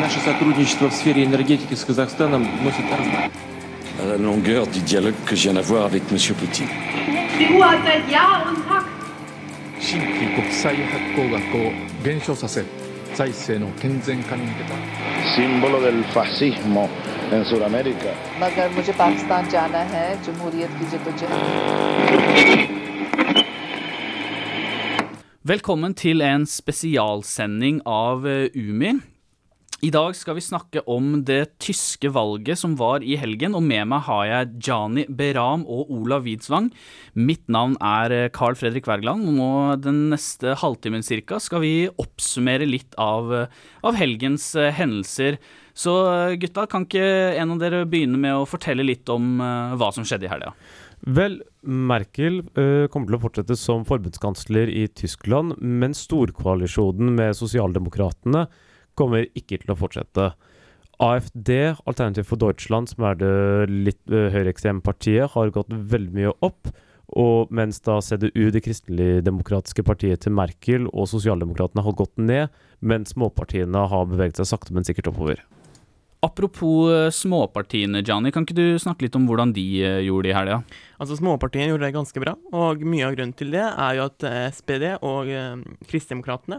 Наше сотрудничество в сфере энергетики с Казахстаном носит à la longueur du dialogue que je viens d'avoir avec M. Poutine. Símbolo del fascismo en Sudamérica. Velkommen til en spesialsending av eh, Umi. I dag skal vi snakke om det tyske valget som var i helgen, og med meg har jeg Jani Beram og Olav Widsvang. Mitt navn er eh, Carl Fredrik Wergeland, og nå den neste halvtimen cirka skal vi oppsummere litt av, eh, av helgens hendelser. Så gutta, kan ikke en av dere begynne med å fortelle litt om hva som skjedde i helga? Vel, Merkel eh, kommer til å fortsette som forbundskansler i Tyskland, men storkoalisjonen med sosialdemokratene kommer ikke til å fortsette. AFD, Alternativ for Deutschland, som er det litt uh, høyreekstreme partiet, har gått veldig mye opp. Og mens da CDU, det kristeligdemokratiske partiet til Merkel, og sosialdemokratene har gått ned, mens småpartiene har beveget seg sakte, men sikkert oppover. Apropos eh, småpartiene, Johnny, kan ikke du snakke litt om hvordan de eh, gjorde det i helga? Altså Småpartiene gjorde det ganske bra, og mye av grunnen til det er jo at eh, SPD og eh, Kristdemokratene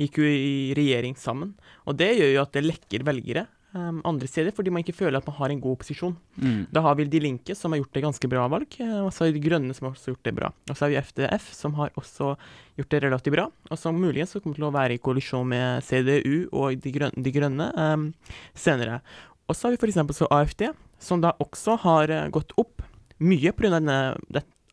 gikk jo i regjering sammen. Og det gjør jo at det lekker velgere eh, andre steder, fordi man ikke føler at man har en god opposisjon. Mm. Da har vi De Linke, som har gjort det ganske bra valg, eh, og så har vi De Grønne, som har også gjort det bra. Og så har vi FDF, som har også gjort det relativt bra, og som muligens kommer til å være i koalisjon med CDU og De Grønne, de grønne um, senere. Og så har vi f.eks. så AFD, som da også har eh, gått opp mye pga.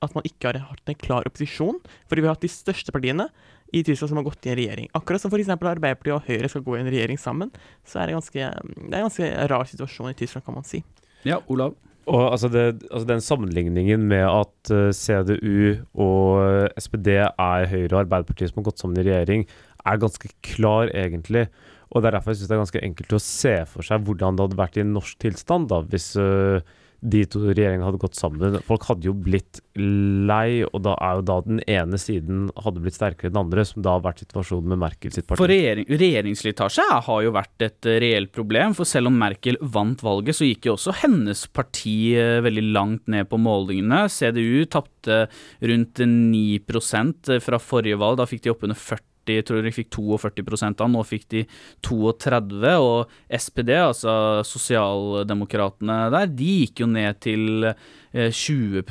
at man ikke har hatt en klar opposisjon. Fordi vi har hatt de største partiene i Tyskland som har gått i en regjering. Akkurat som f.eks. Arbeiderpartiet og Høyre skal gå i en regjering sammen, så er det ganske, det er en ganske rar situasjon i Tyskland, kan man si. Ja, Olav? Og altså, det, altså Den sammenligningen med at eh, CDU og eh, SPD er Høyre og Arbeiderpartiet som har gått sammen i regjering, er ganske klar, egentlig. Og det er derfor jeg syns det er ganske enkelt å se for seg hvordan det hadde vært i en norsk tilstand da, hvis eh, de to regjeringene hadde gått sammen. Folk hadde jo blitt lei, og da er jo da den ene siden hadde blitt sterkere enn den andre, som da har vært situasjonen med Merkel sitt parti. For regjering, regjeringsslitasje har jo vært et eh, reelt problem, for selv om Merkel vant valget, så gikk jo også hennes parti eh, veldig langt ned på målingene. CDU tapte rundt 9% fra forrige valg, da fikk de oppunder 40 jeg tror de fikk 42 av, nå fikk de 32, og SPD, altså sosialdemokratene der, de gikk jo ned til eh, 20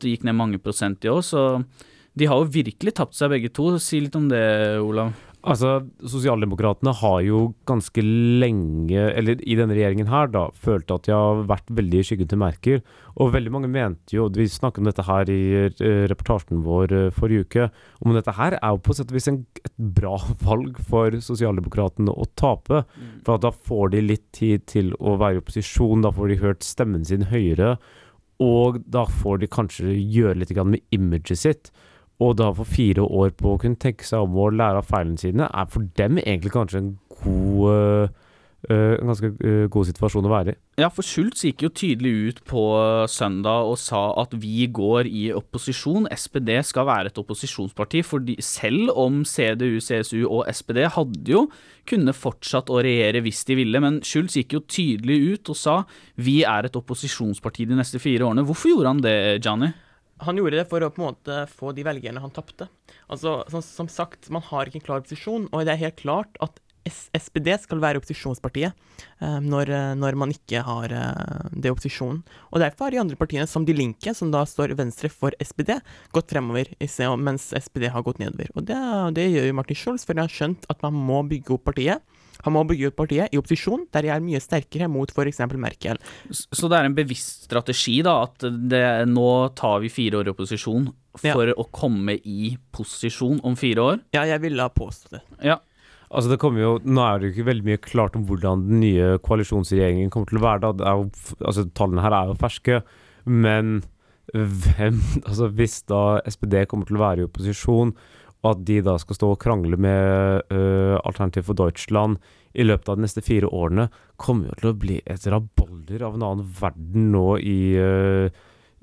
de gikk ned mange prosent i år. så de har jo virkelig tapt seg begge to. Si litt om det, Olav. Altså, Sosialdemokratene har jo ganske lenge, eller i denne regjeringen her, da, følt at de har vært veldig i skyggen til Merkel. Og veldig mange mente jo, vi snakket om dette her i eh, reportasjen vår eh, forrige uke, om dette her er jo på sett og vis en, et bra valg for sosialdemokratene å tape. For at da får de litt tid til å være i opposisjon, da får de hørt stemmen sin høyere. Og da får de kanskje gjøre litt med imaget sitt. Og da få fire år på å kunne tenke seg om å lære av feilene sine, er for dem egentlig kanskje en god Uh, En ganske uh, god situasjon å være i. Ja, for Schultz gikk jo tydelig ut på søndag og sa at vi går i opposisjon. SPD skal være et opposisjonsparti, fordi selv om CDU, CSU og SPD hadde jo kunne fortsatt å regjere hvis de ville, men Schultz gikk jo tydelig ut og sa vi er et opposisjonsparti de neste fire årene. Hvorfor gjorde han det, Gianni? Han gjorde det for å på en måte få de velgerne han tapte. Altså, som, som sagt, man har ikke en klar opposisjon, og det er helt klart at SPD skal være opposisjonspartiet eh, når, eh, når, man ikke har eh, det opposisjonen. Og derfor har de andre partiene, som De Linke, som da står venstre for SPD, gått fremover, mens SPD har gått nedover. Og det, det gjør jo Martin Schulz, for han har skjønt at man må bygge opp partiet. Han må bygge ut partiet i opposisjon, der de er mye sterkere mot f.eks. Merkel. Så det er en bevisst strategi, da, at det, nå tar vi fire år i opposisjon for ja. å komme i posisjon om fire år? Ja, jeg ville ha påstått det. Ja. Altså det kommer jo, Nå er det jo ikke veldig mye klart om hvordan den nye koalisjonsregjeringen kommer til å være. da, jo, altså Tallene her er jo ferske, men hvem altså Hvis da SPD kommer til å være i opposisjon, og at de da skal stå og krangle med uh, Alternativ for Deutschland i løpet av de neste fire årene, kommer jo til å bli et rabalder av en annen verden nå i, uh,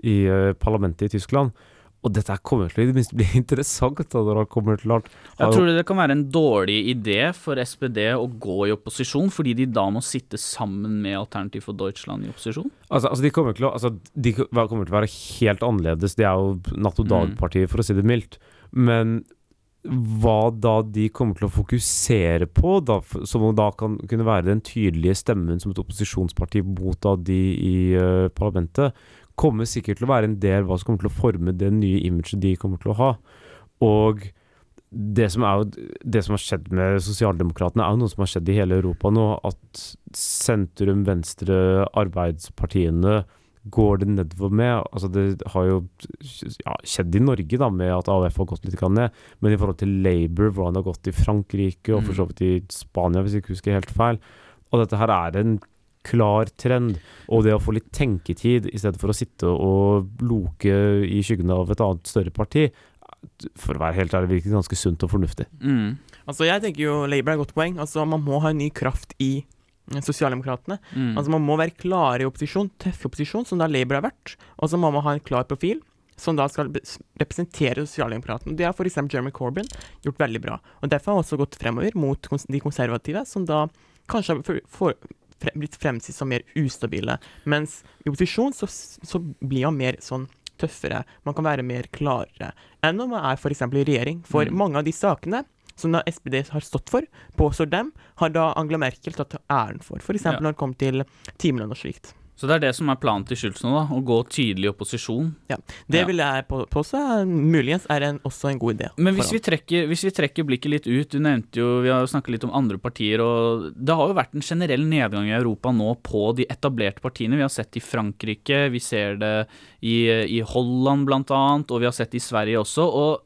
i uh, parlamentet i Tyskland. Og dette kommer til å i det minste bli interessant da, når han kommer til ha Jeg tror det kan være en dårlig idé for SPD å gå i opposisjon, fordi de da må sitte sammen med Alternativ for Deutschland i opposisjon? Altså, altså, de kommer å altså, De kommer til å være helt annerledes. De er jo natt og dag-partiet, for å si det mildt. Men hva da de kommer til å fokusere på, da, som da kan kunne være den tydelige stemmen som et opposisjonsparti mot da de i uh, parlamentet, kommer sikkert til å være en del hva som kommer til å forme det nye imaget de kommer til å ha. Og det som, er, det som har skjedd med sosialdemokratene, er jo noe som har skjedd i hele Europa nå. At sentrum, venstre, arbeidspartiene går det nedover med. Altså det har jo ja, skjedd i Norge da, med at AUF har gått litt ned, men i forhold til Labour, hvordan det har gått i Frankrike og for så vidt i Spania, hvis jeg ikke husker helt feil. Og dette her er en klar trend. Og det å få litt tenketid i stedet for å sitte og loke i skyggen av et annet større parti, for å være helt ærlig, virker ganske sunt og fornuftig. Mm. Altså, jeg tenker jo Labour er et godt poeng. Altså, man må ha en ny kraft i Sosialdemokratene. Mm. Altså, man må være klare i opposisjon, tøff i opposisjon, som da Labour har vært. Og så må man ha en klar profil som da skal representere Sosialdemokratene. Det har f.eks. Jeremy Corbyn gjort veldig bra. Og Derfor har han også gått fremover mot de konservative, som da kanskje har for, for, fre, blitt fremstilt som mer ustabile. Mens i opposisjon så, så blir han mer sånn tøffere. Man kan være mer klarere enn om man er f.eks. i regjering. For Mm. mange av de sakene som da SPD har stått for, påstår dem, har da Angela Merkel tatt æren for. F.eks. Ja. når det kom til timelønn og slikt. Så det er det som er planen til Schultz nå, da? Å gå tydelig i opposisjon? Det Ja. vil jeg på- påstå muligens er en, også en god idé. Men hvis vi, trekker, hvis vi trekker blikket litt ut, du nevnte jo, vi har jo snakket litt om andre partier, og det har jo vært en generell nedgang i Europa nå på de etablerte partiene. Vi har sett det i Frankrike, vi ser det i, i Holland blant annet, og vi har sett det i Sverige også. og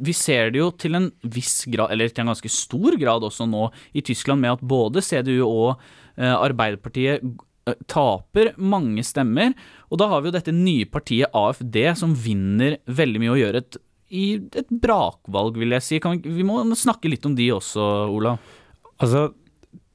vi ser det jo til en viss grad, eller til en ganske stor grad også nå i Tyskland, med at både CDU og eh, Arbeiderpartiet eh, taper mange stemmer. Og da har vi jo dette nye partiet AFD som vinner veldig mye og gjør et et brakvalg, vil jeg si. Vi, vi må snakke litt om de også, Olav. Altså,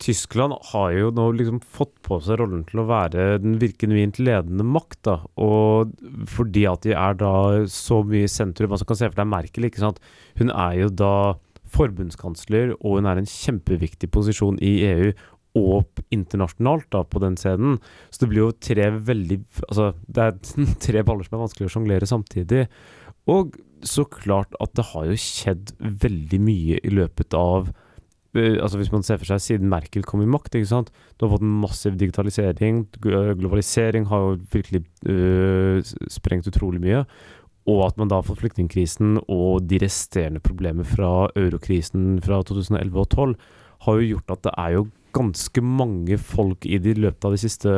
Tyskland har jo nå liksom fått på seg rollen til å være den virkelig ledende makt, da. Og fordi at de er da så mye i sentrum Altså kan se for deg Merkel, ikke sant. Hun er jo da forbundskansler, og hun er en kjempeviktig posisjon i EU og internasjonalt da på den scenen. Så det blir jo tre veldig Altså, det er tre baller som er vanskelig å sjonglere samtidig. Og så klart at det har jo skjedd veldig mye i løpet av altså Hvis man ser for seg siden Merkel kom i makt, ikke sant. Du har fått en massiv digitalisering. Globalisering har jo virkelig øh, sprengt utrolig mye. Og at man da har fått flyktningkrisen og de resterende problemer fra eurokrisen fra 2011 og 2012, har jo gjort at det er jo ganske mange folk i de løpet av de siste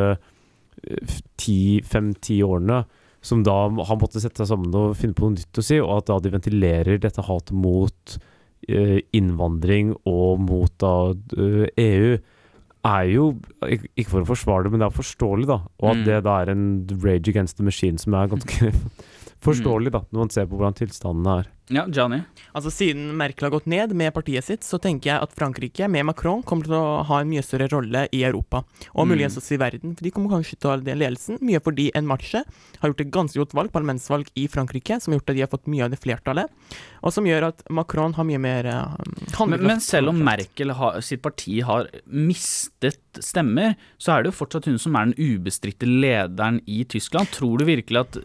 fem-ti årene som da har måttet sette seg sammen og finne på noe nytt å si, og at da de ventilerer dette hatet mot innvandring og mot da eh, EU, er jo Ikke for å forsvare det, men det er forståelig, da. Og at Mm. det da er en rage against the machine som er ganske forståelig, da, når man ser på hvordan tilstandene er. Ja, Johnny. Altså Siden Merkel har gått ned med partiet sitt, så tenker jeg at Frankrike med Macron kommer til å ha en mye større rolle i Europa, og Mm. muligens også i verden. For De kommer kanskje til å ha den ledelsen, mye fordi En Marche har gjort et ganske godt valg, parlamentsvalg i Frankrike, som har gjort at de har fått mye av det flertallet, og som gjør at Macron har mye mer uh, Men, men selv om Merkel har, sitt parti har mistet stemmer, så er det jo fortsatt hun som er den ubestridte lederen i Tyskland. Tror du virkelig at,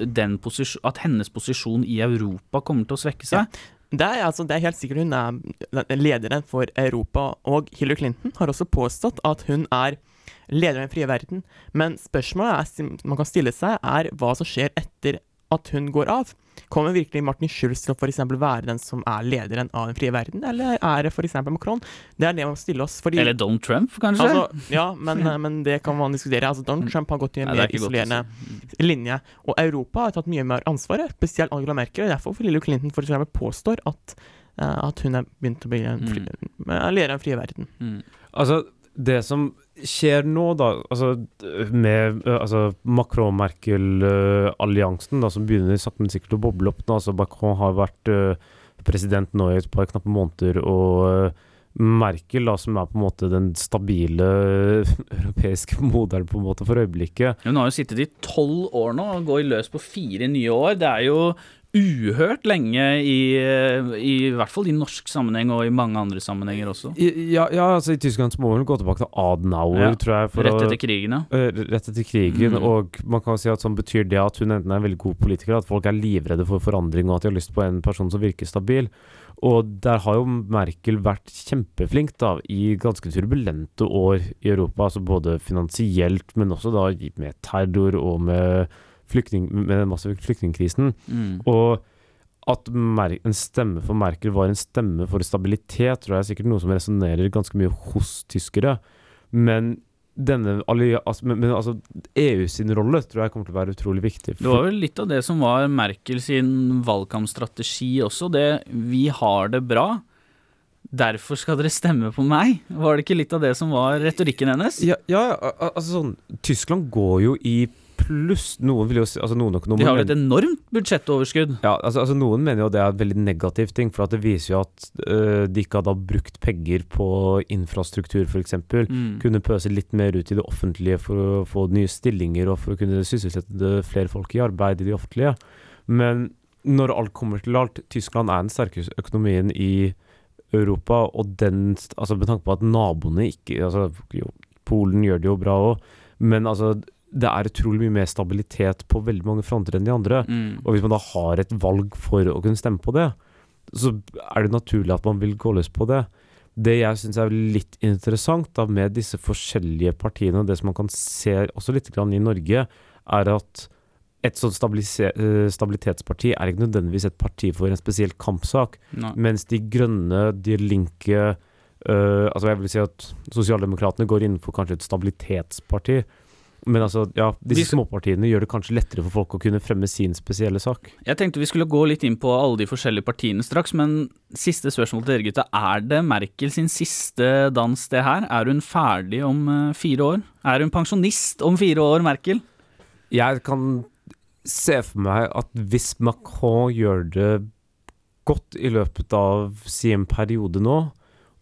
at hennes posisjon i Europa kommer til å svekke Ja. Det er, altså, det er helt sikkert hun er lederen for Europa, og Hillary Clinton har også påstått at hun er leder i den frie verden. Men spørsmålet er, man kan stille seg, er hva som skjer etter at hun går av. Kommer virkelig Martin Schulz til å for eksempel være den som er lederen av den frie verden, eller er det f.eks. Macron? Det er det man må stille oss. Fordi, Eller Donald Trump, kanskje? Altså, ja, men, men det kan man diskutere. Altså, Donald Trump har gått i en Nei, er mer isolerende linje. Og Europa har tatt mye mer ansvar, spesielt Angela Merkel. og Derfor Lille Clinton for eksempel påstår at, eh, at hun er begynt å bli en fri, leder av den frie verden. Mm. Altså, det som skjer nå, da, altså med øh, altså Macron-Merkel-alliansen, da, som begynner sakte, men sikkert å boble opp nå. Altså, Macron har vært uh, president nå i et par knappe måneder, og uh, Merkel, da, som er på en måte den stabile europeiske moderen på en måte for øyeblikket. Hun har jo sittet i tolv år nå og går løs på fire nye år. Det er jo uhørt lenge i, i, hvert fall i norsk sammenheng og i mange andre sammenhenger også. Ja, ja altså i Tyskland må man gå tilbake til Adenauer, Ja, tror jeg. Rett etter krigen, ja. Eh, Rett etter krigen, Mm. og man kan si at sånn betyr det at hun enten er en veldig god politiker, at folk er livredde for forandring, og at de har lyst på en person som virker stabil. Og der har jo Merkel vært kjempeflink da, i ganske turbulente år i Europa, altså både finansielt, men også da med terror og med, flyktning, med den massive flyktningkrisen. Mm. Og at en stemme for Merkel var en stemme for stabilitet, tror jeg er sikkert noe som resonnerer ganske mye hos tyskere. Men denne altså, men, men altså, EU sin rolle tror jeg kommer til å være utrolig viktig. Det var vel litt av det som var Merkel sin valgkampstrategi også, det 'vi har det bra'. Derfor skal dere stemme på meg. Var det ikke litt av det som var retorikken hennes? Ja, ja altså sånn Tyskland går jo i pluss. Noen vil jo si altså noen økonomer De har jo et enormt budsjettoverskudd. Ja, altså, altså Noen mener jo det er en veldig negativ ting, for at det viser jo at øh, de ikke hadde brukt penger på infrastruktur f.eks. Mm. Kunne pøse litt mer ut i det offentlige for å få nye stillinger og for å kunne sysselsette flere folk i arbeid i det offentlige. Men når alt kommer til alt, Tyskland er den sterkeste økonomien i Europa, og den altså Med tanke på at naboene ikke altså, jo, Polen gjør det jo bra òg, men altså det er utrolig mye mer stabilitet på veldig mange fronter enn de andre. Mm. Og hvis man da har et valg for å kunne stemme på det, så er det naturlig at man vil gå løs på det. Det jeg syns er litt interessant da med disse forskjellige partiene, og det som man kan se også litt i Norge, er at et sånt eh, stabilitetsparti er ikke nødvendigvis et parti for en spesiell kampsak, Nei. mens De grønne, De linke øh, altså Jeg vil si at Sosialdemokratene går innenfor kanskje et stabilitetsparti. Men altså, ja, disse skal- småpartiene gjør det kanskje lettere for folk å kunne fremme sin spesielle sak. Jeg tenkte vi skulle gå litt inn på alle de forskjellige partiene straks, men siste spørsmål til dere gutta. Er det Merkel sin siste dans, det her? Er hun ferdig om eh, fire år? Er hun pensjonist om fire år, Merkel? Jeg kan se for meg at hvis Macron gjør det godt i løpet av sin periode nå,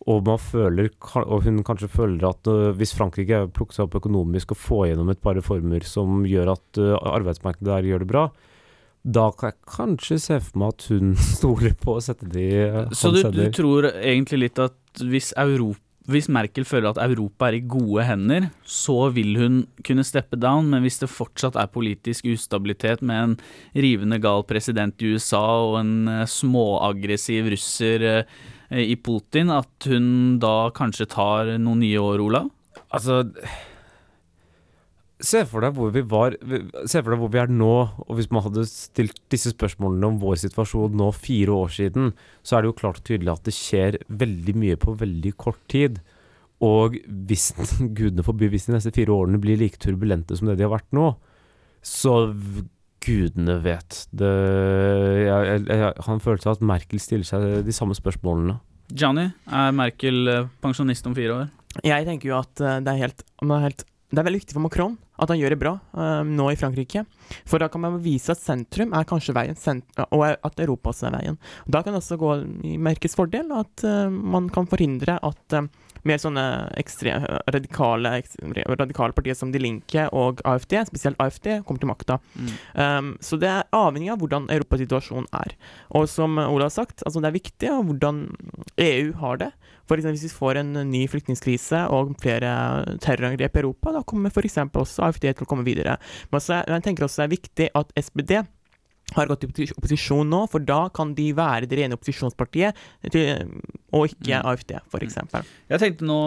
og, man føler, og hun kanskje føler at øh, hvis Frankrike plukker seg opp økonomisk og får gjennom et par reformer som gjør at øh, arbeidsmarkedet der gjør det bra, da kan jeg kanskje se for meg at hun stoler på å sette det i øh, Så du, du tror egentlig litt at hvis, Europa, hvis Merkel føler at Europa er i gode hender, så vil hun kunne steppe down, men hvis det fortsatt er politisk ustabilitet med en rivende gal president i USA og en småaggressiv russer i Putin, at hun da kanskje tar noen nye år, Olav? Altså Se for deg hvor vi var Se for deg hvor vi er nå, og hvis man hadde stilt disse spørsmålene om vår situasjon nå fire år siden, så er det jo klart og tydelig at det skjer veldig mye på veldig kort tid. Og hvis gudene forby, hvis de neste fire årene blir like turbulente som det de har vært nå, så gudene vet. Det, jeg, jeg, jeg har en at Merkel stiller seg de samme spørsmålene. Johnny, er Merkel eh, pensjonist om fire år? Jeg tenker jo at eh, det er helt, det er helt det er veldig viktig for Macron at han gjør det bra eh, nå i Frankrike. For da kan man vise at sentrum er kanskje veien, sent og at Europa også er veien. Da kan det også gå i Merkes fordel at uh, man kan forhindre at eh, mer sånne ekstrem, radikale, ekstrem, radikale partier som De Linke og AFD, spesielt AFD, kommer til makta. Mm. Um, så det er avhengig av hvordan europasituasjonen er. Og som Ola har sagt, altså det er viktig hvordan EU har det. For eksempel hvis vi får en ny flyktningkrise og flere terrorangrep i Europa, da kommer f.eks. også AFD til å komme videre. Men jeg tenker også det er viktig at SPD har gått i opposisjon nå, for da kan de være det rene opposisjonspartiet, og ikke Mm. AFD, f.eks. Jeg tenkte nå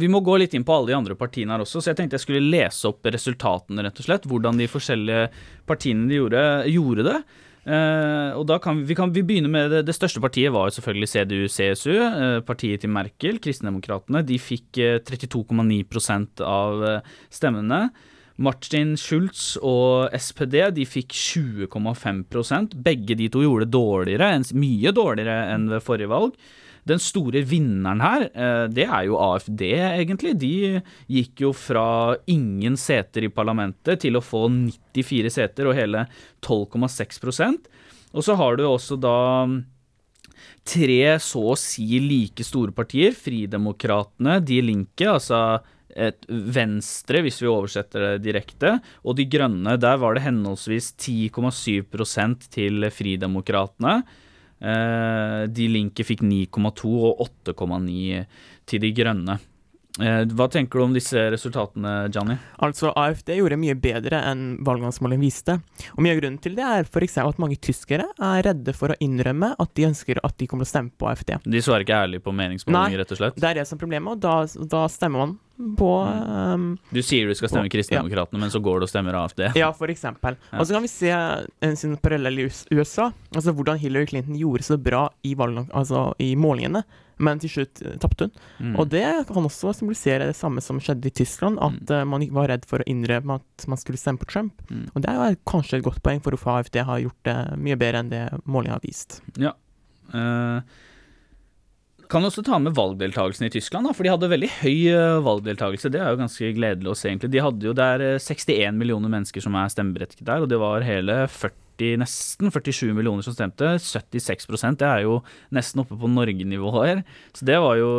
Vi må gå litt inn på alle de andre partiene her også, så jeg tenkte jeg skulle lese opp resultatene, rett og slett. Hvordan de forskjellige partiene de gjorde, gjorde det. Uh, og da kan vi, kan, vi begynne med det, det største partiet var jo selvfølgelig CDU-CSU, uh, partiet til Merkel, Kristendemokratene. De fikk uh, 32,9% av eh, stemmene. Martin Schulz og SPD de fikk 20,5% Begge de to gjorde det dårligere, mye dårligere enn ved forrige valg. Den store vinneren her, eh, det er jo AFD, egentlig. De gikk jo fra ingen seter i parlamentet til å få 94 seter og hele 12,6% Og så har du også da tre så å si like store partier. Fridemokratene, De Linke, altså Venstre, hvis vi oversetter det direkte, og De Grønne. Der var det henholdsvis 10,7 til Fridemokratene. Eh, De Linke fikk 9,2 og 8,9 til De Grønne. Eh, Hva tenker du om disse resultatene, Johnny? Altså, AFD gjorde mye bedre enn valgmangsmålene viste. Og mye av grunnen til det er f.eks. at mange tyskere er redde for å innrømme at de ønsker at de kommer til å stemme på AFD. De svarer ikke ærlig på meningsmålinger, rett og slett? Nei, Det er det som er problemet, og da, da stemmer man på um, Du sier du skal stemme Kristendemokratene, men så går du og stemmer AFD? Ja, for eksempel. Og så kan vi se en sin parallell i USA, altså hvordan Hillary Clinton gjorde så bra i, valg, altså i målingene, men til slutt eh, tapte hun. Mm. Og det kan også symbolisere det samme som skjedde i Tyskland, at mm. man var redd for å innrømme at man skulle stemme på Trump. Mm. Og det er kanskje et godt poeng for hvorfor AFD har gjort det mye bedre enn det målingen har vist. Ja. Uh, kan også ta med valgdeltakelsen i Tyskland, da, for de hadde veldig høy eh, valgdeltakelse. Det er jo ganske gledelig å se, egentlig. De hadde jo der eh, 61 millioner mennesker som er stemmeberettiget der, og det var hele 40, nesten 47 millioner som stemte. 76% det er jo nesten oppe på Norge-nivå her. Så det var jo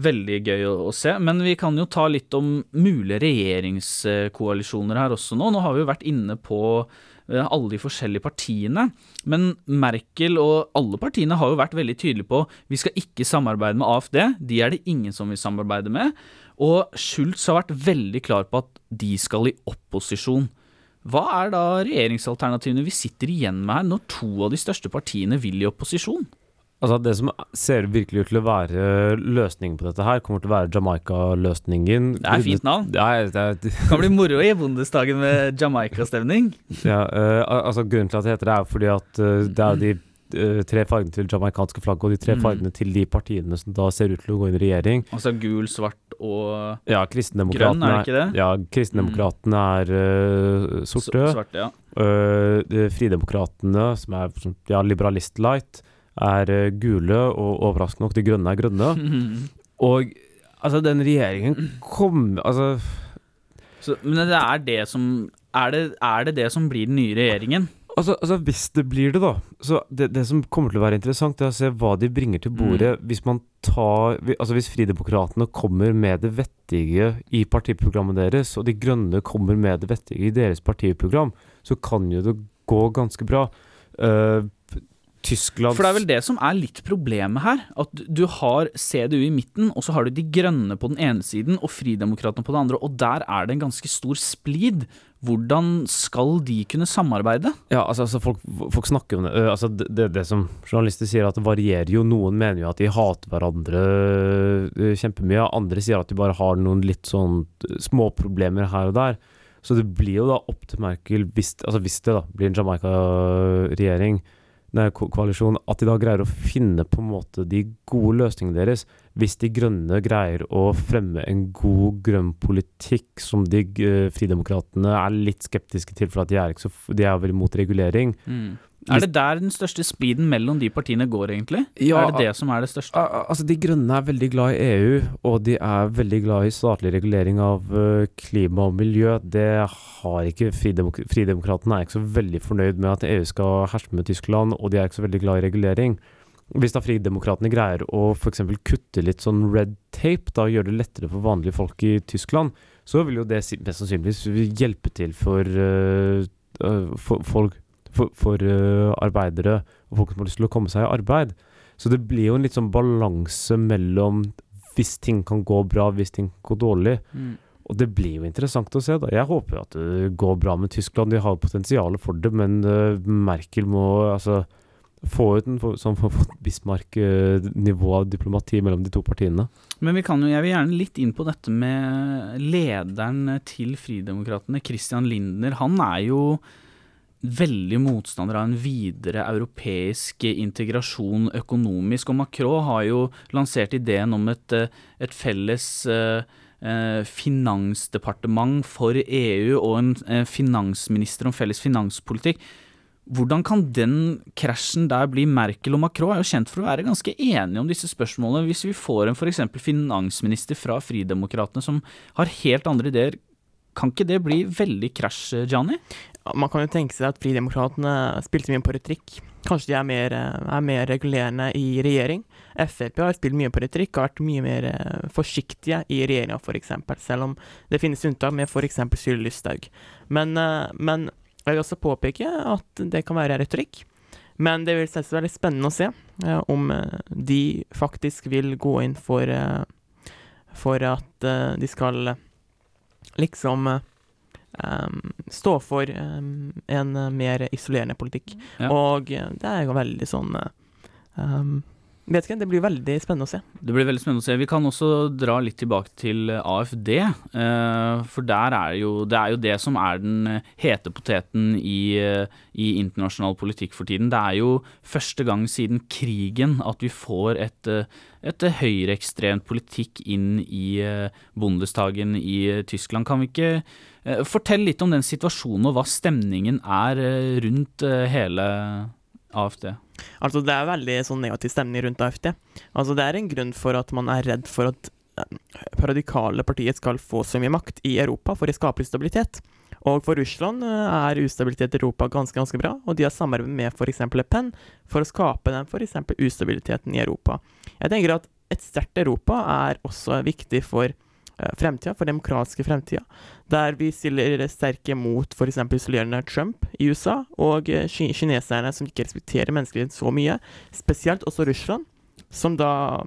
veldig gøy å se. Men vi kan jo ta litt om mulige regjeringskoalisjoner her også nå. Nå har vi jo vært inne på eh, alle de forskjellige partiene. Men Merkel og alle partiene har jo vært veldig tydelige på vi skal ikke samarbeide med AFD. De er det ingen som vil samarbeide med. Og Schultz har vært veldig klar på at de skal i opposisjon. Hva er da regjeringsalternativene vi sitter igjen med her, når to av de største partiene vil i opposisjon? Altså Det som ser virkelig ut til å være løsningen på dette her, kommer til å være Jamaica-løsningen. Det er fint navn. Ja, det Det kan bli moro i Bondestagen med Jamaica-stevning. ja, uh, altså Grunnen til at det heter det, er fordi at uh, det er de tre fargene til jamaicanske flagget og de tre Mm. fargene til de partiene som da ser ut til å gå inn i regjering. Altså gul, svart og Ja, grønn, er det ikke det? Ja, kristendemokratene er uh, sorte. Svarte, ja. Uh, Fridemokratene, som er ja, liberalist-light, er uh, gule, og overraskende nok, de grønne er grønne. Og altså, den regjeringen kom Altså Så, men det er det som er det, er det det som blir den nye regjeringen? Altså, altså Hvis det blir det, da Så det, det som kommer til å være interessant, er å se hva de bringer til bordet. Hvis man tar Altså hvis Fridemokratene kommer med det vettige i partiprogrammet deres, og De Grønne kommer med det vettige i deres partiprogram, så kan jo det gå ganske bra. Uh, Tyskland For det er vel det som er litt problemet her. At du- du har CDU i midten, og så har du De Grønne på den ene siden og Fridemokratene på den andre, og der er det en ganske stor splid. Hvordan skal de kunne samarbeide? Ja, altså, altså folk, folk snakker om det. øh, altså det, det, det som journalister sier, at det varierer jo. Noen mener jo at de hater hverandre øh, kjempemye. Andre sier at de bare har noen litt sånn øh, småproblemer her og der. Så det blir jo da opp til Merkel, hvis, altså hvis det da blir en Jamaica-regjering, koalisjon, at de da greier å finne på en måte de gode løsningene deres. Hvis de grønne greier å fremme en god grønn politikk som de uh, fridemokratene er litt skeptiske til, for at de er, ikke så, de er veldig mot regulering. Er det der den største spliden mellom de partiene går, egentlig? Ja, er det det som er det største? Al- al- Altså, De grønne er veldig glad i EU, og de er veldig glad i statlig regulering av klima og miljø. Det har ikke Fridemok Fridemokratene er ikke så veldig fornøyd med at EU skal herske med Tyskland, og de er ikke så veldig glad i regulering. Hvis da Fridemokratene greier å f.eks. kutte litt sånn red tape, da gjøre det lettere for vanlige folk i Tyskland, så vil jo det mest sannsynligvis hjelpe til for, uh, for folk for, for uh, arbeidere og folk som har lyst til å komme seg i arbeid. Så det blir jo en litt sånn balanse mellom hvis ting kan gå bra, hvis ting kan gå dårlig. Mm. Og det blir jo interessant å se. da. Jeg håper jo at det går bra med Tyskland. De har potensialet for det, men uh, Merkel må altså få ut en sånn Bismarck-nivå av diplomati mellom de to partiene. Men vi kan jo, jeg vil gjerne litt inn på dette med lederen til Fridemokratene, Christian Lindner. Han er jo veldig motstander av en videre europeisk integrasjon økonomisk. Og Macron har jo lansert ideen om et, eh, et felles eh, eh, finansdepartement for EU og en finansminister om felles finanspolitikk. Hvordan kan den krasjen der bli? Merkel og Macron er jo kjent for å være ganske enige om disse spørsmålene. Hvis vi får en f.eks. finansminister fra Fridemokratene som har helt andre ideer, Kan ikke det bli veldig krasj, Gianni? Man kan jo tenke seg at Fridemokratene spilte mye på retrikk. Kanskje de er mer, er mer regulerende i regjering. Frp har spilt mye på retrikk og vært mye mer eh, forsiktige i regjeringa, f.eks. Selv om det finnes unntak med f.eks. Sylvi Lysthaug. Men, eh, men jeg vil også påpeke at det kan være retorikk. Men det vil selvsagt være spennende å se eh, om de faktisk vil gå inn for, for at de skal liksom um, stå for um, en mer isolerende politikk. Ja. Og det er jo veldig sånn um, Vet ikke, Det blir veldig spennende å se. Det blir veldig spennende å se. Vi kan også dra litt tilbake til AFD. Uh, for der er jo, det er jo det som er den hete poteten i, i, internasjonal politikk for tiden. Det er jo første gang siden krigen at vi får et, et høyreekstremt politikk inn i Bundestagen i Tyskland. Kan vi ikke fortelle fortell litt om den situasjonen og hva stemningen er eh, rundt eh, hele AFD. Altså Det er veldig sånn negativ stemning rundt AFD. Altså Det er en grunn for at man er redd for at radikale partiet skal få så mye makt i Europa for å skape stabilitet. Og for Russland er ustabilitet i Europa ganske ganske bra, og de har samarbeid med f.eks. Le Pen for å skape den f.eks. ustabiliteten i Europa. Jeg tenker at et sterkt Europa er også viktig for Eh, fremtida, for demokratiske fremtida, der vi stiller sterke mot f.eks. isolerende Trump i USA, og eh, kineserne som ikke respekterer menneskelighet så mye, spesielt også Russland, som da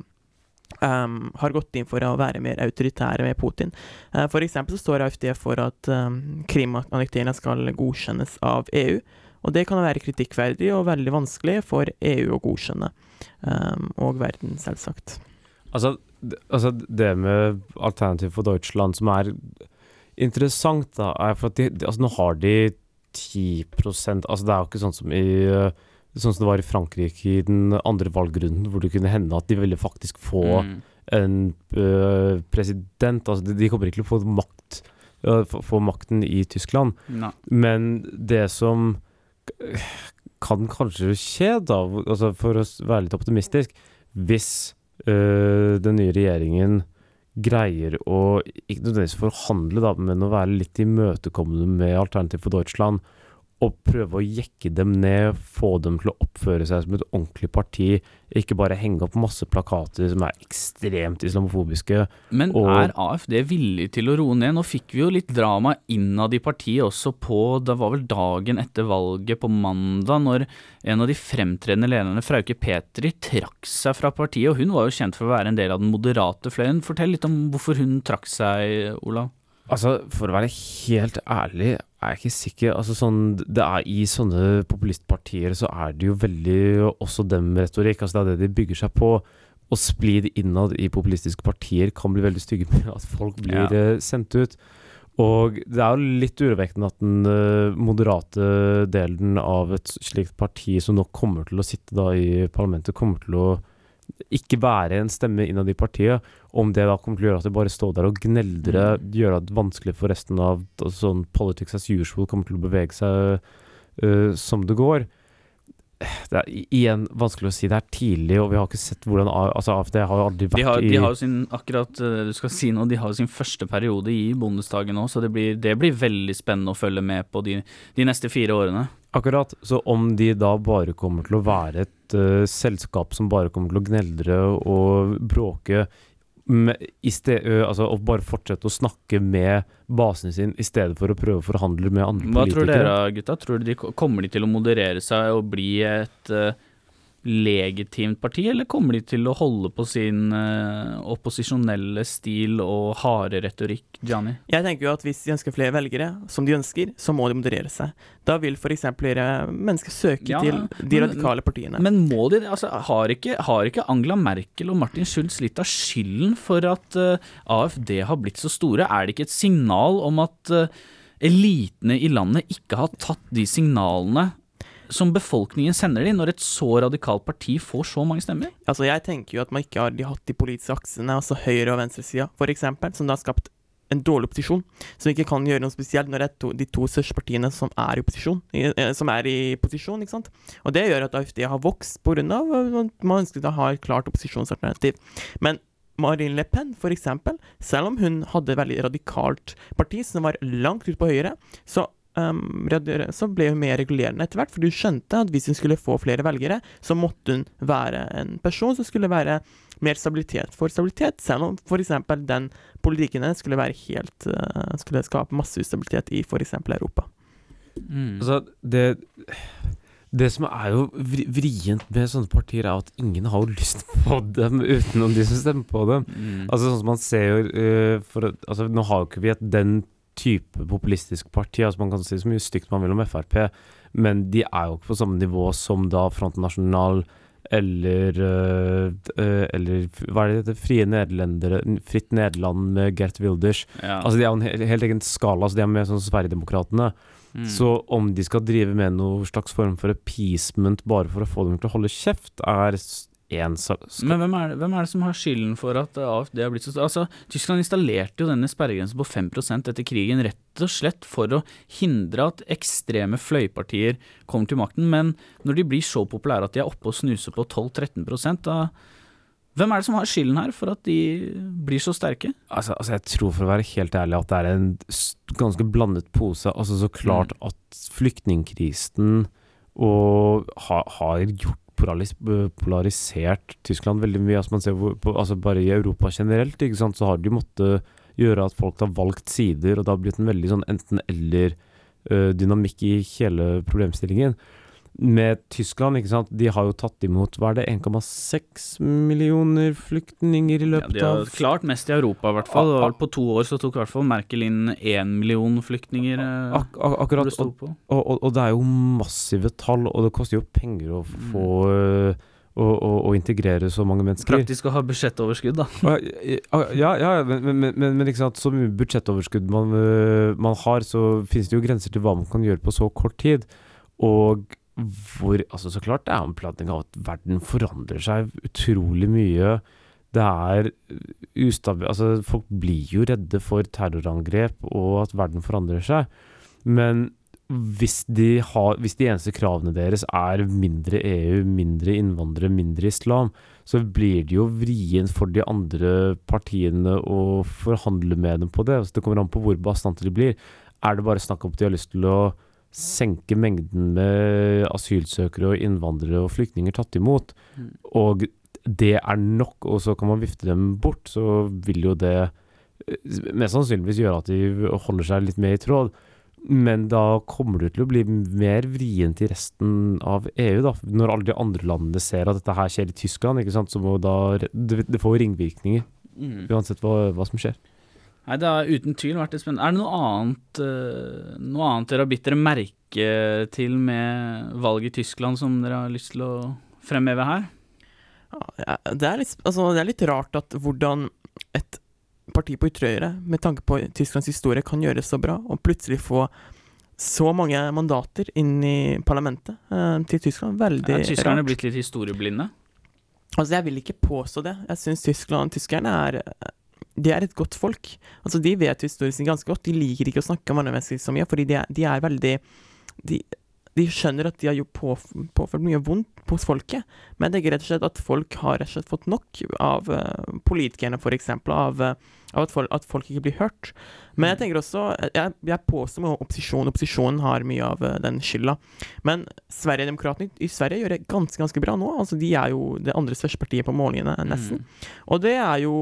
um, har gått inn for å være mer autoritære med Putin. Uh, for eksempel så står AFD for at um, Krim-annekteringa skal godkjennes av EU. Og det kan være kritikkverdig og veldig vanskelig for EU å godkjenne, um, og verden, selvsagt. Altså, altså det med Alternativ for Deutschland som er interessant, da, er for at de, altså nå har de 10% Altså det er jo ikke sånn som i Sånn som det var i Frankrike i den andre valgrunden, hvor det kunne hende at de ville faktisk få mm. en uh, president. Altså de, de, kommer ikke til å få makt uh, få makten i Tyskland. No. Men det som kan kanskje skje, da, altså for å være litt optimistisk, hvis den nye regjeringen greier å ikke nødvendigvis forhandle, da, men å være litt imøtekommende med Alternativ for Deutschland og prøve å jekke dem ned, få dem til å oppføre seg som et ordentlig parti, ikke bare henge opp masse plakater som er ekstremt islamofobiske. Men er AFD villig til å roe ned? Nå fikk vi jo litt drama innad i partiet også på Det var vel dagen etter valget, på mandag, når en av de fremtredende lederne, Frauke Petri, trakk seg fra partiet. Og hun var jo kjent for å være en del av den moderate fløyen. Fortell litt om hvorfor hun trakk seg, Olav? Altså, For å være helt ærlig, er jeg ikke sikker. Altså sånn, det er I sånne populistpartier så er det jo veldig også dem retorikk. Altså det er det de bygger seg på. Og splid innad i populistiske partier kan bli veldig stygge med at folk blir ja. uh, sendt ut. Og det er jo litt urovekkende at den uh, moderate delen av et slikt parti som nå kommer til å sitte da i parlamentet, kommer til å ikke være en stemme innad i partiet, om det da kommer til å gjøre at det bare står der og gneldrer, mm. gjøre det vanskelig for resten av sånn politics as usual kommer til å bevege seg uh, som det går. Det er igjen vanskelig å si. Det er tidlig, og vi har ikke sett hvordan altså AFD har jo aldri vært de har, De har jo sin akkurat eh, du skal si nå, de har jo sin første periode i Bondestagen nå, så det blir, det blir veldig spennende å følge med på de, de neste fire årene. Akkurat. Så om de da bare kommer til å være et uh, selskap som bare kommer til å gneldre og bråke med, sted, altså, og bare fortsette å snakke med basen sin i stedet for å prøve å forhandle med andre Hva politikere. Hva tror dere, gutta? Tror de, kommer de til å moderere seg og bli et uh, legitimt parti, eller kommer de til å holde på sin uh, opposisjonelle stil og harde retorikk, Gianni? Jeg tenker jo at hvis de ønsker flere velgere, som de ønsker, så må de moderere seg. Da vil f.eks. mennesker søke ja, til de radikale partiene. Men må de altså, har, ikke, har ikke Angela Merkel og Martin Schulz litt av skylden for at uh, AFD har blitt så store? Er det ikke et signal om at uh, elitene i landet ikke har tatt de signalene som befolkningen sender de når et så radikalt parti får så mange stemmer? Altså, jeg tenker jo at man ikke har de hatt de politiske aksene, altså høyre- og venstresida, f.eks., som da har skapt en dårlig opposisjon, som ikke kan gjøre noe spesielt når det er to, de to største partiene som er i opposisjon, i, som er i posisjon, ikke sant. Og det gjør at AFD har vokst av at man ønsket å ha et klart opposisjonsalternativ. Men Marine Le Pen, eksempel, selv om hun hadde et veldig radikalt parti som var langt ut på høyre, så, um, så ble hun mer regulerende etter hvert, for du skjønte at hvis hun skulle få flere velgere, så måtte hun være en person som skulle være mer stabilitet for stabilitet, selv om f.eks. den politikken skulle være helt uh, skulle skape masse ustabilitet i f.eks. Europa. Mm. Altså, det Det som er jo vrient med sånne partier, er at ingen har jo lyst på dem utenom de som stemmer på dem. Mm. Altså sånn som man ser jo uh, for, altså, Nå har jo ikke vi et den type populistisk parti. Altså Man kan si så mye stygt man vil om Frp, men de er jo ikke på samme nivå som da Front National eller eh, eh, Eller hva er det det? Frie Nederlendere Fritt Nederland med Gert Wilders. Ja. Altså De er jo en helt egen skala. Altså De er med sånn Sverigedemokraterna. Mm. Så om de skal drive med noe slags form for appeasement bare for å få dem til å holde kjeft, er én. Men hvem er, det, hvem er det som har skylden for at eh, AFD har blitt så Altså, Tyskland installerte jo denne sperregrensen på 5% etter krigen rett og slett for å hindre at ekstreme fløypartier kommer til makten, men når de blir så populære at de er oppe og snuser på 12-13 da Hvem er det som har skylden her for at de blir så sterke? Altså, altså, jeg tror for å være helt ærlig at det er en ganske blandet pose. Altså, så klart Mm. at flyktningkrisen har gjort polaris, polarisert Tyskland veldig mye. Altså, man ser hvor, på, altså, bare i Europa generelt, ikke sant, så har de måttet gjøre at folk har valgt sider, og det har blitt en veldig sånn enten-eller-dynamikk i hele problemstillingen. Med Tyskland, ikke sant, de har jo tatt imot hva er det, 1,6 millioner flyktninger i Ja, løpet de har av klart mest i Europa, i hvert fall. På to år så tok i hvert fall Merkel inn én million flyktninger. eh, Ak ak akkurat, det og, og, og, og det er jo massive tall, og det koster jo penger å Mm. få mm. å, å, å integrere så mange mennesker. Praktisk å ha budsjettoverskudd, da. Ja, ja, ja men, men, men, men ikke sant, så mye budsjettoverskudd man, øh, man har, så finnes det jo grenser til hva man kan gjøre på så kort tid. Og hvor Altså, så klart det er en planting av at verden forandrer seg utrolig mye. Det er ustabil... Altså, folk blir jo redde for terrorangrep og at verden forandrer seg. Men hvis de, har, hvis de eneste kravene deres er mindre EU, mindre innvandrere, mindre islam, så blir det jo vrient for de andre partiene å forhandle med dem på det. Altså, det kommer an på hvor bastante de blir. Er det bare snakk om at de har lyst til å senke mengden med asylsøkere og innvandrere og flyktninger tatt imot, Mm. og det er nok, og så kan man vifte dem bort, så vil jo det eh, mest sannsynligvis gjøre at de holder seg litt mer i tråd. Men da kommer det til å bli mer vrient i resten av EU, da. Når alle de andre landene ser at dette her skjer i Tyskland, ikke sant, så må da Det, får ringvirkninger, Mm. uansett hva, hva som skjer. Nei, det har uten tvil vært litt spennende. Er det noe annet, eh, noe annet dere har bitt dere merke til med valget i Tyskland som dere har lyst til å fremheve her? Ja, det, er litt, altså, det er litt rart at hvordan et parti på ytre høyre, med tanke på Tysklands historie, kan gjøre så bra, og plutselig få så mange mandater inn i parlamentet eh, til Tyskland. Veldig Er tyskerne rart. blitt litt historieblinde? Altså, jeg vil ikke påstå det. Jeg syns Tyskland, tyskerne er de er et godt folk. Altså, De vet historien sin ganske godt. De liker ikke å snakke om andre mennesker så mye, fordi de er, de er veldig de, de skjønner at de har på, påført mye vondt hos folket, men det er rett og slett at folk har rett og slett fått nok av uh, politikerne, f.eks., av, uh, av at, folk, at folk ikke blir hørt. Men jeg tenker også Jeg, jeg påstår at opposisjon Opposisjonen har mye av uh, den skylda. Men Sverigedemokraterna i Sverige gjør det ganske ganske bra nå. Altså De er jo det andre største partiet på målingene, nesten. Og det jo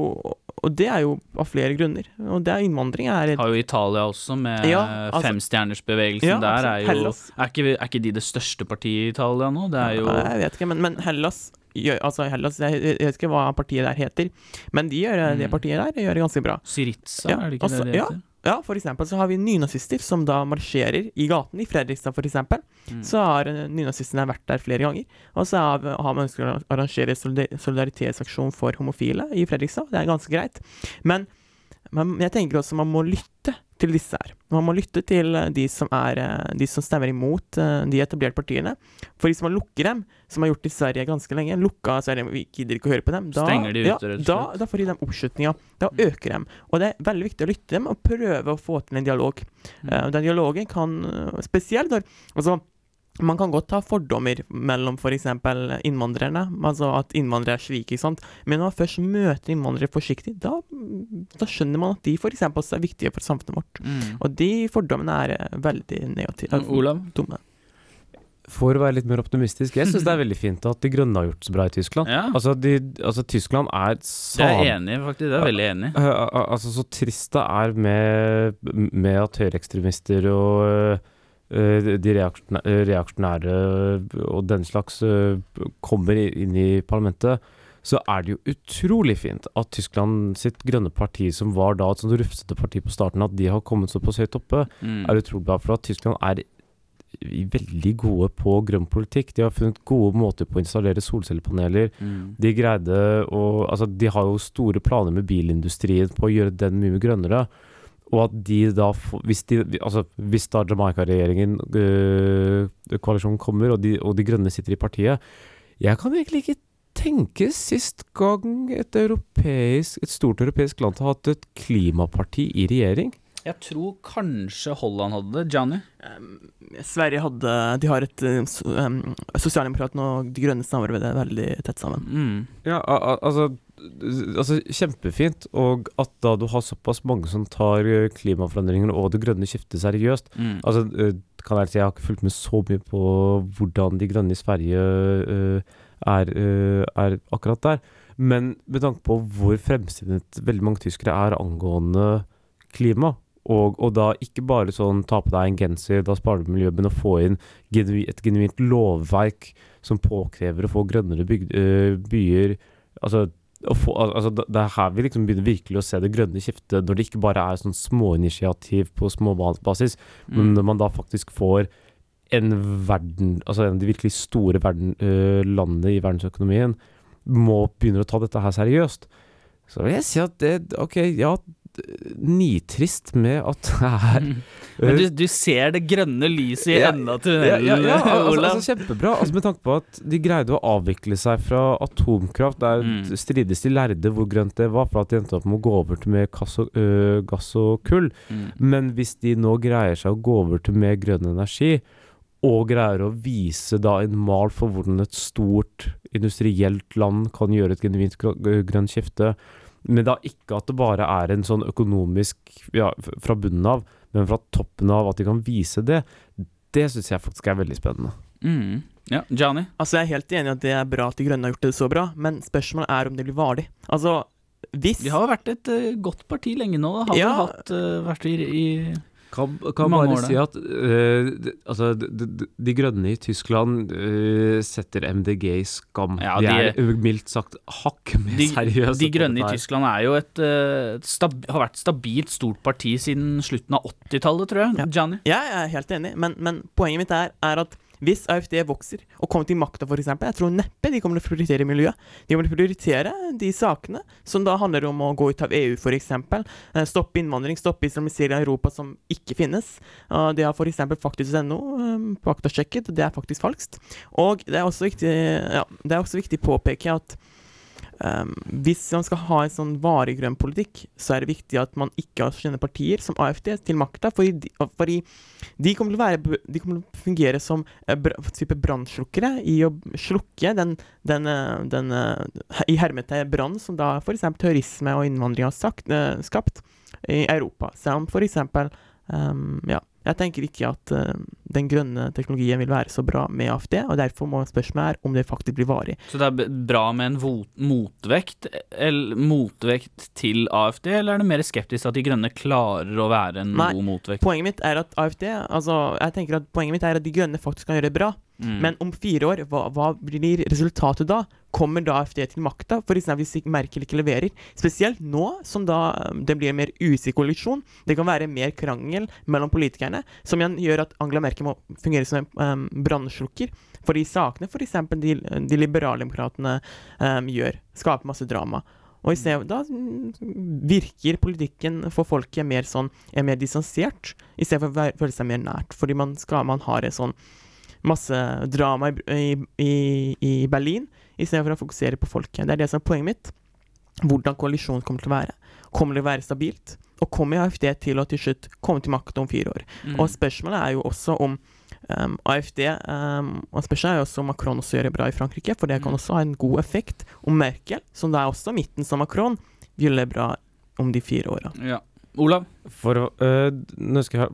Og det er jo av flere grunner. Og det er innvandring er Har jo Italia også, med Ja, altså- femstjernersbevegelsen Ja, der. altså, Er, jo, er, ikke, er ikke de det største partiet i Italia nå? Det er jo Jeg vet ikke, men, men Hellas gjør, Altså Hellas, jeg, jeg ikke hva partiet der heter, men de gjør, det Mm. partiet der gjør det ganske bra. Syriza, Ja, er det ikke altså, det det heter? Ja, for eksempel så har vi nynazister som da marsjerer i gaten i Fredrikstad, for eksempel. Mm. Så har eh, nynazistene vært der flere ganger. Og så har, har man ønsket å arrangere solidaritetsaksjon for homofile i Fredrikstad. Det er ganske greit. Men, men jeg tenker også man må lytte til disse her. Man må lytte til eh, de som, er, eh, de som stemmer imot eh, de etablerte partiene. For hvis man lukker dem, som har gjort i Sverige ganske lenge, lukka er det, vi gidder ikke å høre på dem, da, de ut, ja, da, da får de dem oppslutninga. Da øker dem. Og det er veldig viktig å lytte til dem og prøve å få til en dialog. Mm. Den dialogen kan Spesielt når Altså, man kan godt ha fordommer mellom f.eks. innvandrerne, altså at innvandrere er slike, ikke sant. Men når man først møter innvandrere forsiktig, da, da skjønner man at de f.eks. også er viktige for samfunnet vårt. Mm. Og de fordommene er eh, veldig negative. Olav? Dumme. For å være litt mer optimistisk, jeg syns det er veldig fint at De Grønne har gjort det så bra i Tyskland. Ja. Altså, de, altså Tyskland er Det Jeg er enig faktisk. Det er veldig enig i. Eh, altså, så trist det er med, med at høyreekstremister og eh, de eh, reaksjonære og den slags eh, kommer inn i parlamentet, så er det jo utrolig fint at Tyskland sitt grønne parti, som var da et sånt rufsete parti på starten, at de har kommet såpass høyt oppe, Mm. er utrolig bra. For at Tyskland er veldig gode på grønn politikk. De har funnet gode måter på å installere solcellepaneler. Mm. De greide å Altså, de har jo store planer med bilindustrien på å gjøre den mye grønnere. Og at de da får Hvis, de, altså, hvis da Jamaica-regjeringen, øh, koalisjonen, kommer, og de, og de grønne sitter i partiet Jeg kan egentlig ikke tenke sist gang et europeisk Et stort europeisk land har hatt et klimaparti i regjering. Jeg tror kanskje Holland hadde det. Johnny? Sverige hadde De har et um, Sosialdemokratene og De Grønne samarbeider veldig tett sammen. Mm. Ja, altså, altså Kjempefint. Og at da du har såpass mange som tar eh, klimaforandringene og det grønne skiftet seriøst. Mm. Altså, eh, kan jeg si jeg har ikke fulgt med så mye på hvordan de grønne i Sverige uh, er, uh, er akkurat der. Men med tanke på hvor fremsynet veldig mange tyskere er angående klima, og, og da ikke bare sånn ta på deg en genser, da sparer du miljøet, men å få inn genu, et genuint lovverk som påkrever å få grønnere bygd, byer Altså, få, altså det det er her vi liksom begynner virkelig å se det grønne skiftet, når det ikke bare er sånn småinitiativ på småbasis, men Mm. når man da faktisk får en verden, altså en av de virkelig store verden, uh, landene i verdensøkonomien, må begynne å ta dette her seriøst. Så vil jeg si at det Ok, ja, nitrist med at det er Mm. Men du, du ser det grønne lyset i Ja, enden av tunnelen, ja, ja, altså, Olav. altså kjempebra. Altså Med tanke på at de greide å avvikle seg fra atomkraft. Der Mm. strides de lærde hvor grønt det var, for at de endte opp med å gå over til mer øh, gass og kull. Mm. Men hvis de nå greier seg å gå over til mer grønn energi, og greier å vise da en mal for hvordan et stort industrielt land kan gjøre et genuint grø- grønt skifte, men da ikke at det bare er en sånn økonomisk ja, fra bunnen av, men fra toppen av at de kan vise det, det syns jeg faktisk er veldig spennende. Mm. Ja, Johnny? Altså, jeg er helt enig i at det er bra at De Grønne har gjort det så bra, men spørsmålet er om det blir varig. Altså, hvis De har jo vært et uh, godt parti lenge nå. da. Har Ja. vel hatt, uh, vært i, i Kan, kan bare si at uh, de, altså, de, de, de grønne i Tyskland uh, setter MDG i skam. Ja, de, de- er mildt sagt hakk mer de, seriøse. de grønne i. Tyskland er jo et, eh, stab, har vært stabilt stort parti siden slutten av 80-tallet, tror jeg. Ja. Johnny? Jeg er helt enig, men, men poenget mitt er, er at hvis AFD vokser og kommer til makta, f.eks., jeg tror neppe de kommer til å prioritere miljøet. De kommer til å prioritere de sakene som da handler om å gå ut av EU, f.eks. Eh, stoppe innvandring, stoppe islamisering av Europa som ikke finnes. Uh, det har f.eks. faktisk.no faktasjekket, det er faktisk falskt. Og det er også viktig, ja, det er også viktig å påpeke at Um, hvis man skal ha en sånn varig grønn politikk, så er det viktig at man ikke har sånne partier som AFD til makta, fordi, de- fordi de kommer til å være De kommer til å fungere som eh, type brannslukkere i å slukke den, den, eh, den eh, i hermete brann som da f.eks. terrorisme og innvandring har sagt, skapt i Europa. Som f.eks. Um, ja, jeg tenker ikke at uh, den grønne teknologien vil være så bra med AFD, og derfor må spørsmålet er om det faktisk blir varig. Så det er bra med en motvekt, eller motvekt til AFD, eller er det mer skeptisk at De grønne klarer å være en Nei, god motvekt? Poenget mitt er at AFD Altså, jeg tenker at poenget mitt er at De grønne faktisk kan gjøre det bra. Mm. Men om fire år, hva, hva blir resultatet da? Kommer da AFD til makta? F.eks. hvis Merkel ikke leverer. Spesielt nå som da um, det blir en mer usikker koalisjon. Det kan være mer krangel mellom politikerne, som igjen gjør at Angela Merkel må fungere som en um, brannslukker. For de sakene f.eks. de, de liberaldemokratene um, gjør, skaper masse drama. Og i stedet, da mm, virker politikken for folket mer sånn, er mer distansert, i stedet for å føle seg mer nært. Fordi man, skal, man har en sånn masse drama i, i, i, Berlin, istedenfor å fokusere på folket. Det er det som er poenget mitt. Hvordan koalisjonen kommer til å være. Kommer det å være stabilt? Og kommer AFD til å til slutt komme til makten om fire år? Mm. Og spørsmålet er jo også om Um, AFD um, og spørsmålet er jo også om Macron også gjør det bra i Frankrike, for det kan Mm. også ha en god effekt. Og Merkel, som da er også midten som Macron, vil gjøre det bra om de fire åra. Ja. Olav? For, øh,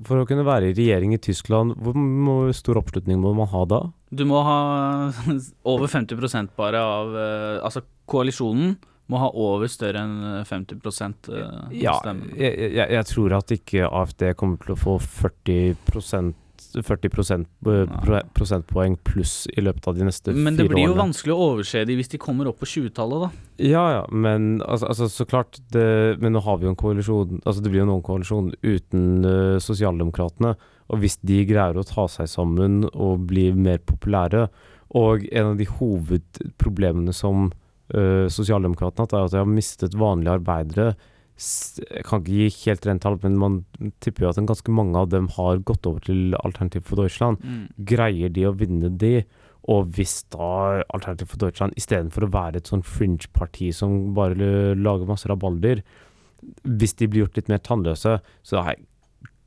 for å kunne være i regjering i Tyskland, hvor stor oppslutning må man ha da? Du må ha over 50% bare av eh, Altså, koalisjonen må ha over større enn 50 uh, Ja, stemmen. jeg, jeg, jeg tror at ikke AFD kommer til å få 40 40 prosent, prosentpoeng pluss i løpet av de neste fire årene. Men det blir jo årene. vanskelig å overse de hvis de kommer opp på 20-tallet, da. Ja, ja, men altså, altså så klart det, Men nå har vi jo en koalisjon Altså det blir jo noen koalisjon uten uh, Sosialdemokratene. Og hvis de greier å ta seg sammen og bli mer populære Og en av de hovedproblemene som uh, Sosialdemokratene har hatt, er at de har mistet vanlige arbeidere. Jeg kan ikke gi helt rent tall, men man tipper jo at ganske mange av dem har gått over til Alternativ for Deutschland. Mm. Greier de å vinne de? Og hvis da Alternativ for Deutschland istedenfor å være et sånn fringe-parti som bare lager masse rabalder, hvis de blir gjort litt mer tannløse, så er jeg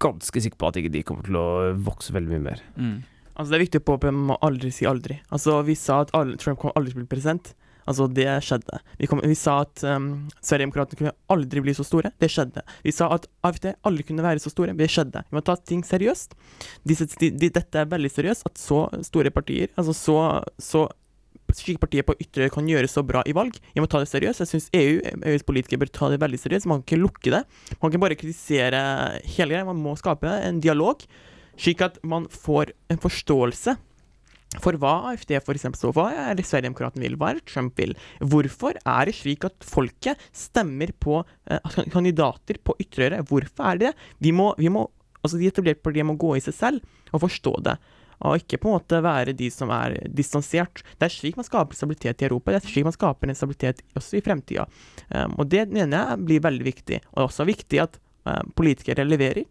ganske sikker på at ikke de kommer til å vokse veldig mye mer. Mm. Altså Det er viktig å påpeke, man må aldri si aldri. Altså Vi sa at Trump kommer aldri til å bli president. Altså Det skjedde. Vi, kom, vi sa at um, Sverigedemokraterna kunne aldri bli så store. Det skjedde. Vi sa at AFD aldri kunne være så store. Det skjedde. Vi må ta ting seriøst. Disse, de, de, dette er veldig seriøst. At så store partier, altså så, så slike partier på ytre kan gjøre så bra i valg. Vi må ta det seriøst. Jeg syns EU, EUs politikere bør ta det veldig seriøst. Man kan ikke lukke det. Man kan bare kritisere hele greia. Man må skape en dialog, slik at man får en forståelse for hva AFD for eksempel for, hva er det Sverigedemokraten vil, hva er det Trump vil? Hvorfor er det slik at folket stemmer på eh, kandidater på ytre? Hvorfor er det det? Vi må, vi må, altså De etablerte partiene må gå i seg selv og forstå det. Og ikke på en måte være de som er distansert. Det er slik man skaper stabilitet i Europa. Det er slik man skaper en stabilitet også i fremtida. Um, og det mener jeg blir veldig viktig. Og det er også viktig at um, politikere leverer.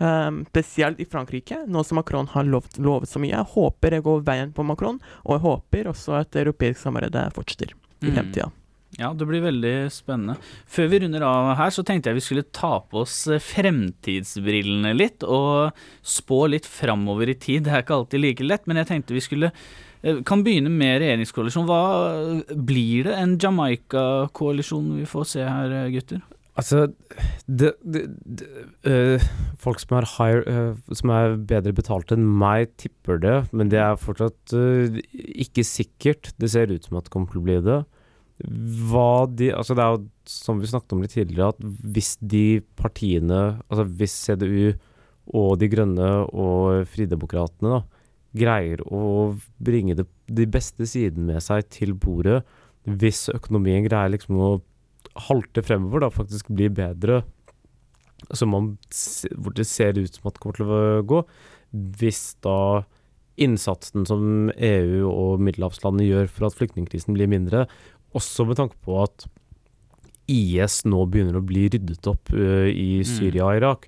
Um, spesielt i Frankrike, nå som Macron har lovet, lovet så mye. Jeg håper det går veien på Macron, og jeg håper også at europeisk samarbeid fortsetter i Mm. Ja, det blir veldig spennende. Før vi runder av her, så tenkte jeg vi skulle ta på oss eh, fremtidsbrillene litt, og spå litt framover i tid. Det er ikke alltid like lett, men jeg tenkte vi skulle eh, kan begynne med regjeringskoalisjon. Hva Blir det en Jamaica-koalisjon vi får se her, eh, gutter? Altså, det, det, det øh, Folk som er, higher, øh, som er bedre betalt enn meg, tipper det, men det er fortsatt øh, ikke sikkert. Det ser ut som at det kommer til å bli det. De Altså, det er jo som vi snakket om litt tidligere, at hvis de partiene Altså hvis CDU og De Grønne og Fridemokratene da, greier å bringe de beste sidene med seg til bordet, hvis økonomien greier liksom å halte fremover, da faktisk blir bedre, som man, hvor det ser ut som at det kommer til å gå, hvis da innsatsen som EU og middelhavslandene gjør for at flyktningkrisen blir mindre, også med tanke på at IS nå begynner å bli ryddet opp uh, i Syria og Irak.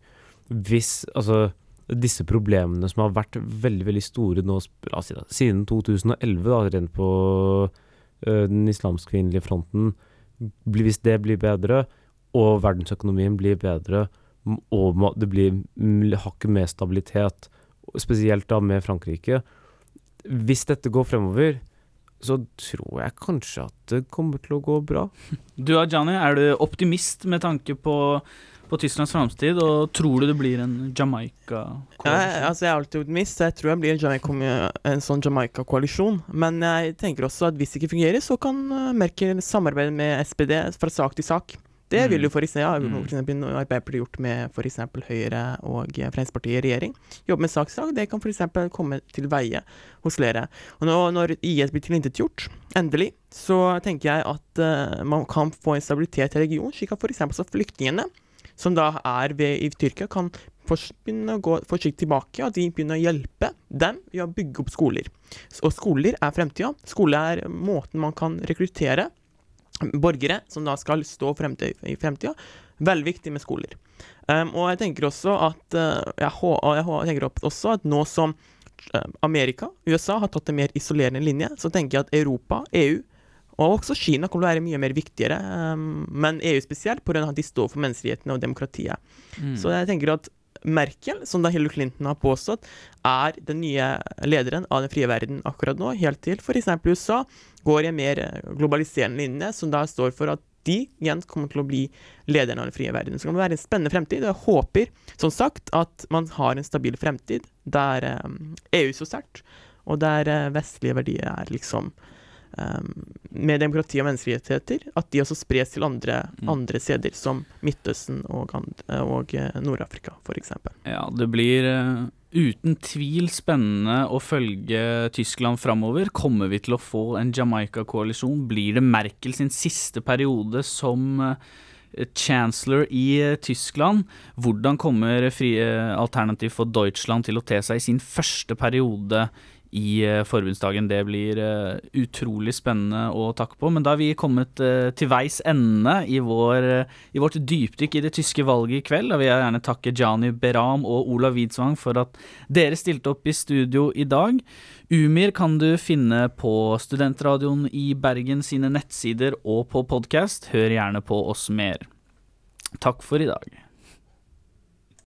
Hvis altså disse problemene som har vært veldig veldig store nå siden 2011, da, rent på uh, den islamsk-kvinnelige fronten, hvis det blir bedre, og verdensøkonomien blir bedre, og det blir hakket mer stabilitet, spesielt da med Frankrike Hvis dette går fremover, så tror jeg kanskje at det kommer til å gå bra. Du Ajani, er du optimist med tanke på, på Tysklands framtid, og tror du det blir en Jamaica-koalisjon? altså jeg er alltid optimist, så jeg tror jeg blir en, Jamaica, en sånn Jamaica-koalisjon. Men jeg tenker også at hvis det ikke fungerer, så kan uh, Merkel samarbeide med SPD fra sak til sak. Det vil jo for eksempel, ja, Mm. for eksempel Arbeiderpartiet gjort med eksempel Høyre og eh, Fremskrittspartiet i regjering. Jobbe med sak til sak. Det kan eksempel komme til veie hos flere. Og nå, når IS blir tilintetgjort, endelig, så tenker jeg at uh, man kan få en stabilitet i regionen, slik at så flyktningene som da er ved, i Tyrkia, kan begynne å gå forsiktig tilbake, og de begynner å hjelpe dem ved å bygge opp skoler. Og skoler er fremtida. Skole er måten man kan rekruttere borgere som da skal stå i fremtida. Veldig viktig med skoler. Um, og jeg tenker også at uh, jeg, jeg, tenker også at nå som uh, Amerika, USA, har tatt en mer isolerende linje, så tenker jeg at Europa, EU og også Kina kommer til å være mye mer viktigere, um, men EU spesielt, pga. at de står for menneskerettighetene og demokratiet. Mm. Så jeg tenker at Merkel, som da Hillary Clinton har påstått, er den nye lederen av den frie verden akkurat nå, helt til f.eks. USA går i en mer eh, globaliserende linje, som da står for at de igjen kommer til å bli lederen av den frie verden. Så kan det være en spennende fremtid. og Jeg håper som sagt at man har en stabil fremtid der um, EU står sterkt, og der uh, vestlige verdier er liksom med demokrati og menneskerettigheter, at de også spres til andre, Mm. andre steder, som Midtøsten og, og eh, Nord-Afrika, f.eks. Ja, det blir eh, uten tvil spennende å følge Tyskland framover. Kommer vi til å få en Jamaica-koalisjon? Blir det Merkel sin siste periode som eh, chancellor i Tyskland? Hvordan kommer Alternativ for Deutschland til å te seg i sin første periode i eh, forbundsdagen. Det blir eh, utrolig spennende å takke på. Men da har vi kommet eh, til veis ende i, vår, i vårt dypdykk i det tyske valget i kveld. Da vil jeg gjerne takke Jani Beram og Olav Widsvang for at dere stilte opp i studio i dag. Umir kan du finne på Studentradioen i Bergen sine nettsider og på podkast. Hør gjerne på oss mer. Takk for i dag.